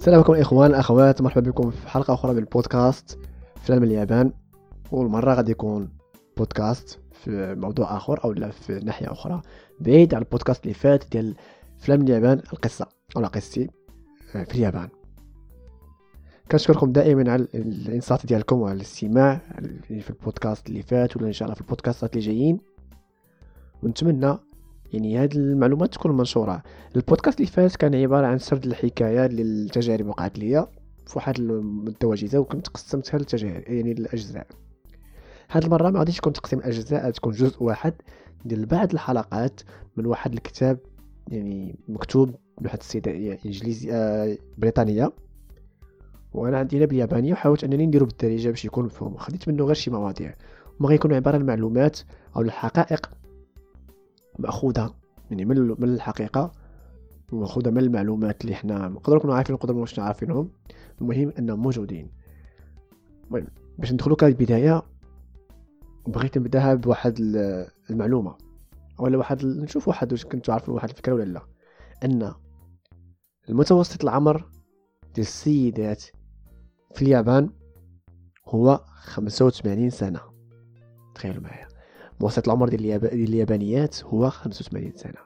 السلام عليكم الاخوان الاخوات مرحبا بكم في حلقة أخرى من البودكاست فيلم اليابان. والمرة غادي يكون بودكاست في موضوع آخر أو لا في ناحية أخرى بعيد على البودكاست اللي فات ديال فيلم اليابان القصة أو قصتي آه، في اليابان. كنشكركم دائما على الانصات ديالكم وعلى الاستماع في البودكاست اللي فات ولا إن شاء الله في البودكاستات اللي جايين. ونتمنى يعني هاد المعلومات تكون منشورة. البودكاست اللي فات كان عبارة عن سرد الحكاية للتجارب وقعت ليا في واحد المده وجيزه وكنت قسمتها للتجارب يعني الاجزاء هاد المرة ما غاديش تكون تقسيم الاجزاء تكون جزء واحد ديال بعض الحلقات من واحد الكتاب يعني مكتوب من واحد السيده يعني إنجليزي آه بريطانية. وأنا عندي هنا باليابانية وحاولت أنني نديرو بالدارجة باش يكون مفهوم. خديت منه غير شي مواضيع. وما غيكونوا عبارة عن المعلومات أو الحقائق مأخوذة يعني من من الحقيقة ومأخوذة من المعلومات اللي حنا نقدروا نكونوا عارفين نقدروا مش عارفينهم. المهم إنهم موجودين. المهم باش ندخلوا كالبداية بغيت نبدأها بواحد المعلومة ولا واحد نشوف واحد واش كنتو عارفين واحد الفكرة ولا لا. أن المتوسط العمر ديال السيدات في اليابان هو خمسة وثمانين سنة. تخيلوا معايا. متوسط العمر ديال اليابانيات هو 85 سنة.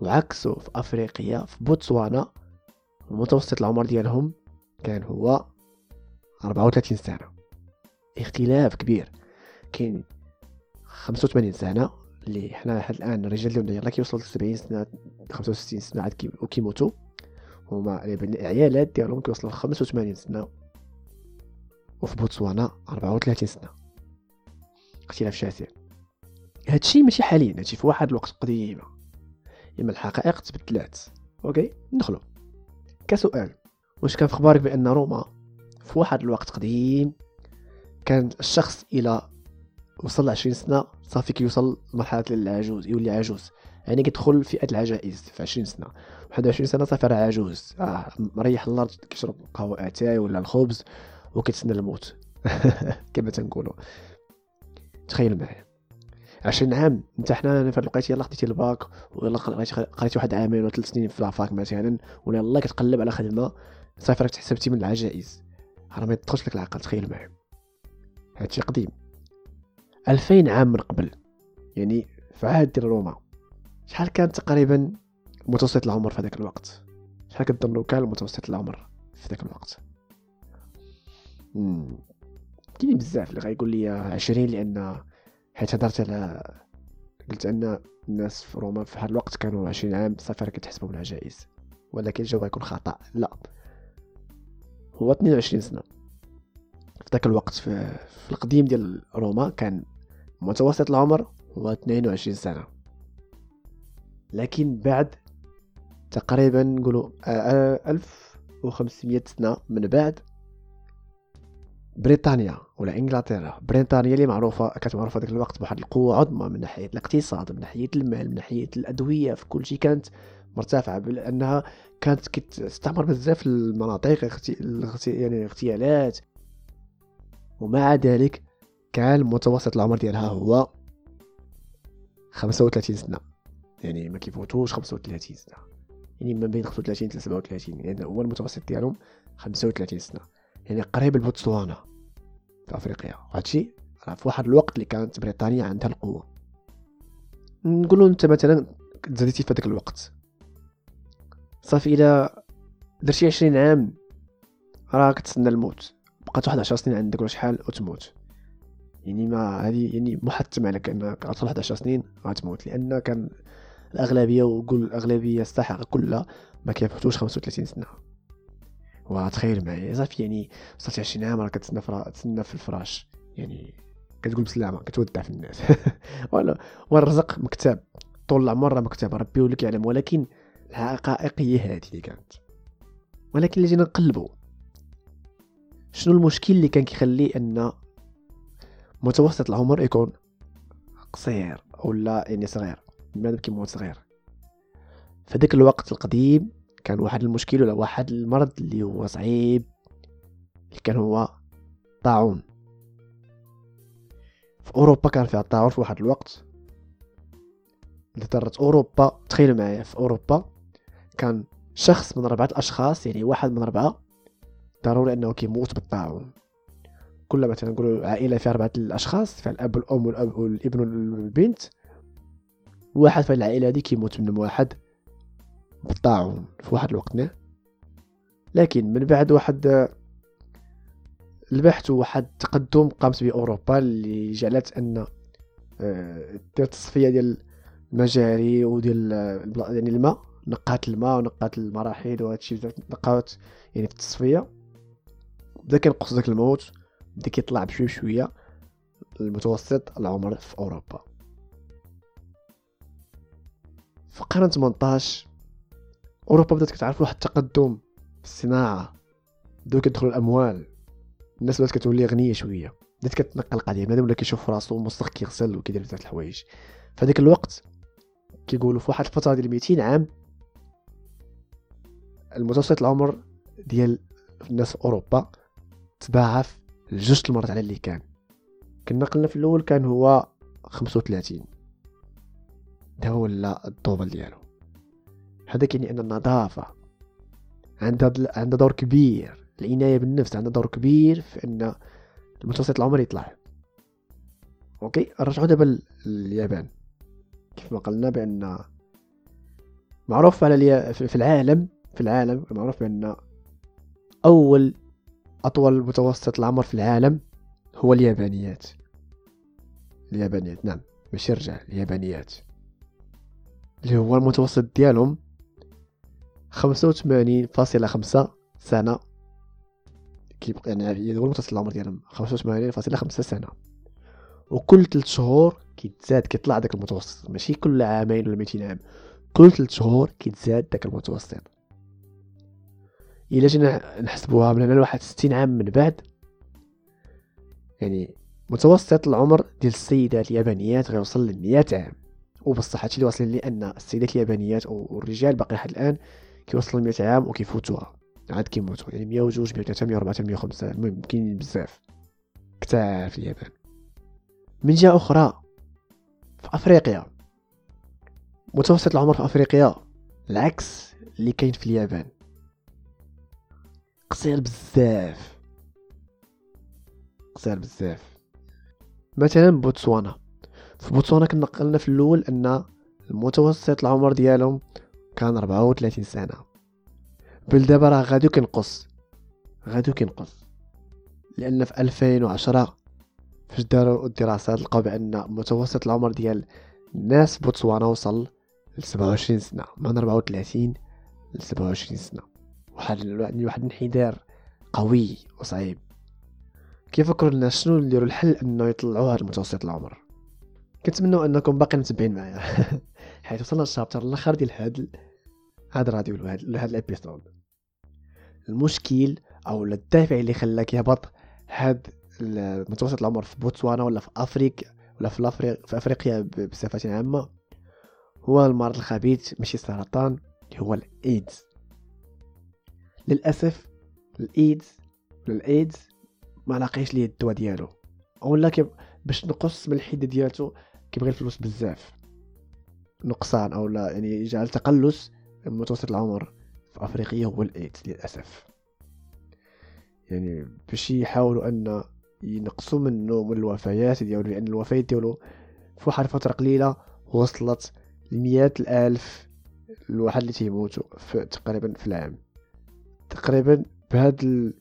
وعكسه في أفريقيا في بوتسوانا المتوسط العمر ديالهم كان هو 34 سنة. اختلاف كبير. كاين 85 سنة اللي حنا لحد الآن الرجال ديالنا يلاه كيوصلوا ل 70 سنة 65 سنة عاد وكيموتوا. هما العيالات ديالهم كيوصلوا ل 85 سنة. وفي بوتسوانا 34 سنة. اختلاف شاسع. هادشي ماشي حاليا هادشي في واحد الوقت قديمة. إما الحقائق تبدلات. أوكي؟ ندخلو. كسؤال. واش كان في أخبارك بأن روما في واحد الوقت قديم كان الشخص إلى وصل عشرين سنة صافي كيوصل لمرحلة العجوز يولي عجوز. يعني كيدخل فئة العجائز في عشرين سنة. واحد وعشرين سنة صافي راه عجوز. آه مريح الله كيشرب قهوة اتاي ولا الخبز وكيتسنى الموت. كما تنقولوا. تخيل معايا. عشرين عام. انت حنا في الوقيته يلاه خديتي الباك ويلا قريتي واحد عامين ولا ثلاث سنين في ال fac مثلا ولا يلاه كتقلب على خدمة. صافي راك تحسبتي من العجائز. راه ما يدخلش لك العقل تخيل معايا. هادشي قديم. ألفين عام من قبل. يعني في عهد ديال روما. شحال كان تقريبا متوسط العمر في هذاك الوقت؟ شحال كتظنوا كان متوسط العمر في ذاك الوقت؟ كاين بزاف اللي غيقول لي عشرين لأن حيت هضرت على قلت أن الناس في روما في هذا الوقت كانوا عشرين عام صافي راه كتحسبهم العجائز ولكن الجواب غيكون خطأ. لا. هو 22 سنة. في ذاك الوقت في, في القديم ديال روما كان متوسط العمر هو 22 سنة. لكن بعد تقريبا نقولوا 1500 سنة من بعد بريطانيا ولا إنجلترا. بريطانيا اللي معروفة كانت معروفة ذاك الوقت بواحد القوه عظمى من ناحية الاقتصاد من ناحية المال من ناحية الأدوية في كل شيء. كانت مرتفعة لانها كانت كتستعمر بزاف المناطق يعني اغتيالات ومع ذلك كان متوسط العمر ديالها هو 35 سنة. يعني ما كيفوتوش 35 سنة. يعني ما بين 35 ل 37 يعني هو المتوسط ديالهم 35 سنة. يعني قريب لبوتسوانا في أفريقيا وهادشي في واحد الوقت اللي كانت بريطانيا عندها القوة. نقولوا أنت مثلا تزاديتي في هذاك الوقت. صافي إلى درتي عشرين عام راك تسنى الموت. بقات واحد عشر سنين عندك ولا شحال وتموت. يعني ما هذه يعني محتم عليك انك واحد عشر سنين غتموت لأن كان الأغلبية وقول الأغلبية الساحقة كلها ما كيفوتوش 35 سنة. وتخيل معايا. صافي يعني وصلت 20 عام راه كتسنى. تسنى في الفراش. يعني كتقول بسلامة كتودع في الناس. ولا والرزق مكتب. طول العمر راه مكتب ربي ولك يعلم. ولكن الحقائق هي هذه اللي كانت. ولكن اللي جينا نقلبوا شنو المشكل اللي كان كيخلي أن متوسط العمر يكون قصير ولا يعني صغير؟ بنادم كيموت صغير. في ذاك الوقت القديم كان واحد المشكل ولا واحد المرض اللي هو صعيب اللي كان هو طاعون. في أوروبا كان فيها الطاعون في واحد الوقت. اضطرت أوروبا تخيلوا معايا في أوروبا كان شخص من أربعة أشخاص يعني واحد من أربعة ضروري أنه كيموت بالطاعون. كل مثلا نقولوا عائلة فيها أربعة الأشخاص فيها الأب والأم والأب والابن والبنت واحد في العائلة هذه كيموت منهم واحد. بالطاعون في واحد الوقت لكن من بعد واحد البحث وواحد التقدم قامت به اوروبا اللي جعلت أن آه، دير تصفيه ديال المجاري وديال يعني الماء نقات الماء ونقات المراحيض وهادشي نقات يعني في التصفيه بدا كينقص داك الموت بدا كيطلع بشويه بشوية المتوسط العمر في أوروبا. في القرن 18 أوروبا بدأت كتعرف واحد التقدم في الصناعة بداو كيدخلوا الأموال. الناس بدأت كتولي غنية شوية. بدأت كتنقل القضية. بنادم ولا كيشوف راسو مستخ كيغسل وكيدير بزاف الحوايج. في هذاك الوقت كيقولوا في واحد الفترة ديال 200 عام المتوسط العمر ديال الناس في أوروبا تضاعف لجوج المرات على اللي كان. كنا قلنا في الأول كان هو 35 ده ولا الدوبل ديالو. هذا كيعني أن النظافة عندها عندها دور كبير العناية بالنفس عندها دور كبير في أن المتوسط العمر يطلع. أوكي؟ نرجعو دابا لليابان. كيف ما قلنا بأن معروف على. في العالم في العالم معروف بأن أول أطول متوسط العمر في العالم هو اليابانيات. اليابانيات نعم ماشي الرجال اليابانيات. اللي هو المتوسط ديالهم خمسة وثمانين فاصلة خمسة سنة. كيبقى يعني هو المتوسط العمر ديالهم خمسة وثمانين فاصلة خمسة سنة. وكل ثلاث شهور كيتزاد كيطلع داك المتوسط. ماشي كل عامين ولا ميتين عام. كل ثلاث شهور كيتزاد داك المتوسط. إلا جينا نحسبوها من هنا لواحد ستين عام من بعد يعني متوسط العمر ديال السيدات اليابانيات غيوصل لمية عام. وبصح هادشي اللي واصلين لي أن السيدات اليابانيات والرجال باقي لحد الآن كيوصلوا لمية عام وكيفوتوها. عاد كيموتوا. يعني مية وجوج مية وثلاثة مية وربعة مية وخمسة. المهم كاينين بزاف. كتار في اليابان. من جهة أخرى في أفريقيا. متوسط العمر في أفريقيا العكس اللي كاين في اليابان. قصير بزاف. قصير بزاف. مثلا بوتسوانا. في بوتسوانا كنا قلنا في الأول أن المتوسط العمر ديالهم كان 34 سنة. بل دابا راه غادي كنقص. غادي كنقص. لأن في 2010 فاش داروا الدراسات لقاو بأن متوسط العمر ديال الناس بوتسوانا وصل ل 27 سنة. من 34 ل 27 سنة. واحد واحد الانحدار قوي وصعيب. كيفكروا الناس شنو نديروا الحل أنه يطلعوا هذا المتوسط العمر؟ كنتمنوا أنكم باقي متبعين معايا. حيت وصلنا للشابتر الأخر ديال هاد هاد الراديو ولا هاد الإبيسود. المشكل أو الدافع اللي خلاك يهبط هاد متوسط العمر في بوتسوانا ولا في افريقيا ولا في, l'Afrique في أفريقيا بصفة عامة هو المرض الخبيث ماشي السرطان هو الإيدز. للأسف الايدز الايدز ما لاقيش ليه الدواء ديالو. اولا باش نقص من الحدة ديالته كيبغي الفلوس بزاف. نقصان أو لا يعني جعل تقلص متوسط العمر في أفريقيا هو الآيدز للأسف. يعني باش يحاولوا أن ينقصوا منه من الوفيات ديالو لأن الوفيات ديالو في واحد الفترة قليلة وصلت لمئات الألف الواحد اللي تيموتوا تقريبا في العام. تقريبا بهاد ال...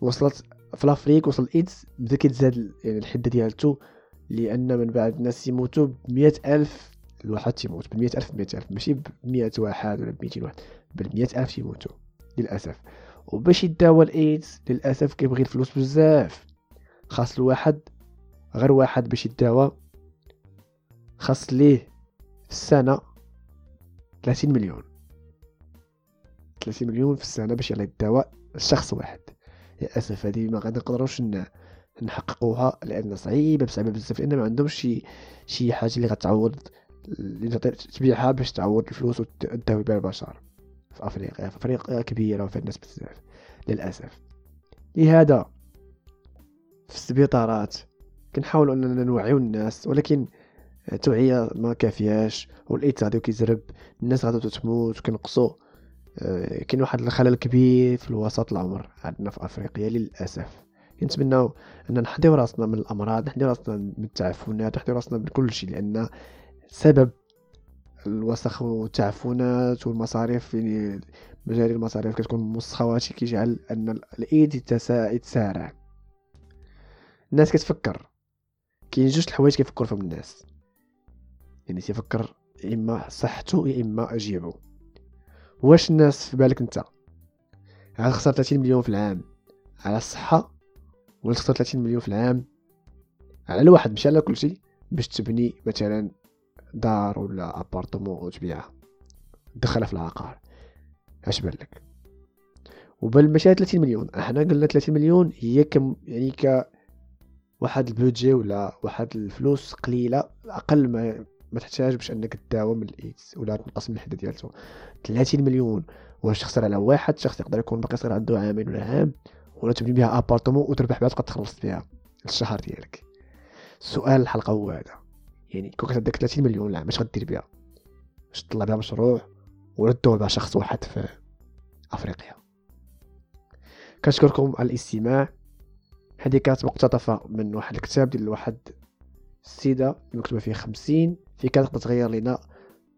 وصلت في l'Afrique وصل ايدز بدا كيتزاد يعني الحدة ديالته لأن من بعد الناس يموتوا بمئة ألف الواحد تيموت بمئة ألف بمئة ألف ماشي بمئة واحد ولا بمئتين واحد بل بمئة ألف تيموتوا للأسف. وباش يداوى الإيدز للأسف كيبغي الفلوس بزاف. خاص الواحد غير واحد باش يداوى خاص ليه في السنة 30 مليون. 30 مليون في السنة باش يلا الدواء الشخص واحد. للأسف هذه ما غادي نقدروش نحققوها لأن صعيبة بصعيبة بزاف لأن ما عندهمش شي شي حاجة اللي غتعوض اللي تبيعها باش تعوض الفلوس وتداوي بها البشر. في أفريقيا في أفريقيا كبيرة وفيها الناس بزاف للأسف. لهذا في السبيطارات كنحاولوا أننا نوعيو الناس ولكن التوعية ما كافياش والايدز غادي كيزرب الناس غادي تموت وكنقصوا آه، كاين واحد الخلل كبير في الوسط العمر عندنا في أفريقيا للأسف. كنتمناو ان نحضيو راسنا من الأمراض نحضيو راسنا من التعفنات نحضيو راسنا من كل شيء لأن سبب الوسخ والتعفنات والمصاريف يعني مجاري المصاريف كتكون موسخه وهادشي كيجعل أن الإيد يتسارع. الناس كتفكر. كاين جوج الحوايج كيفكروا فيهم الناس. يعني تيفكر يا إما صحته يا إما اجيبه واش الناس في بالك أنت؟ عاد خسر 30 مليون في العام. على الصحة ولا تخسر 30 مليون في العام؟ على الواحد ماشي على كلشي. باش تبني مثلا دار ولا ابارتمون وتبيعها تدخلها في العقار. اش بالك وبل ماشي 30 مليون. إحنا قلنا 30 مليون هي كم يعني ك واحد البودجي ولا واحد الفلوس قليلة أقل ما ما تحتاج باش أنك تداوم الايدز ولا تنقص من الحده ديالته 30 مليون. واش تخسر على واحد شخص يقدر يكون باقي صغير عنده عامين ولا عام ولا تبني بها ابارتمون وتربح بها تبقى تخلص بها الشهر ديالك. سؤال الحلقة هو هذا. يعني كون كتعطيك 30 مليون لا اش غدير بها واش تطلع بها مشروع ولا تدور بها شخص واحد في أفريقيا. كنشكركم على الاستماع. هذه كانت مقتطفة من واحد الكتاب ديال واحد السيدة مكتوبة فيه خمسين في كانت تقدر تغير لنا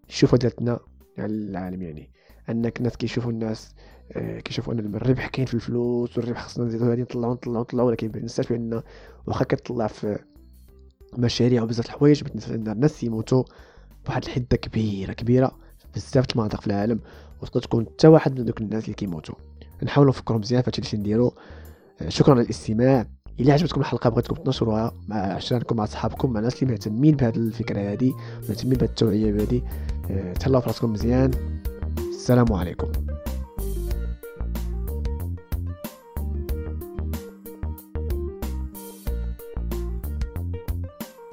الشوفة ديالتنا على العالم يعني. أنك الناس كيشوفوا الناس آه، كيشوفوا أن الربح كاين في الفلوس والربح خصنا نزيدو هادي نطلعو نطلعو نطلعو ولكن ما ننساش بأن واخا كتطلع في مشاريع وبزاف الحوايج الناس يموتوا بواحد الحدة كبيره كبيرة بزاف المناطق في العالم وتقدر تكون حتى واحد من دوك الناس اللي كيموتوا نحاولوا نفكروا مزيان في هادشي اللي نديرو. آه، شكرا على الاستماع. إلا عجبتكم الحلقة بغيتكم تنشروها مع عشرانكم مع صحابكم مع الناس اللي مهتمين بهذه الفكرة هذه مهتمين بهذه التوعية هذه آه، تهلاو في راسكم مزيان. السلام عليكم.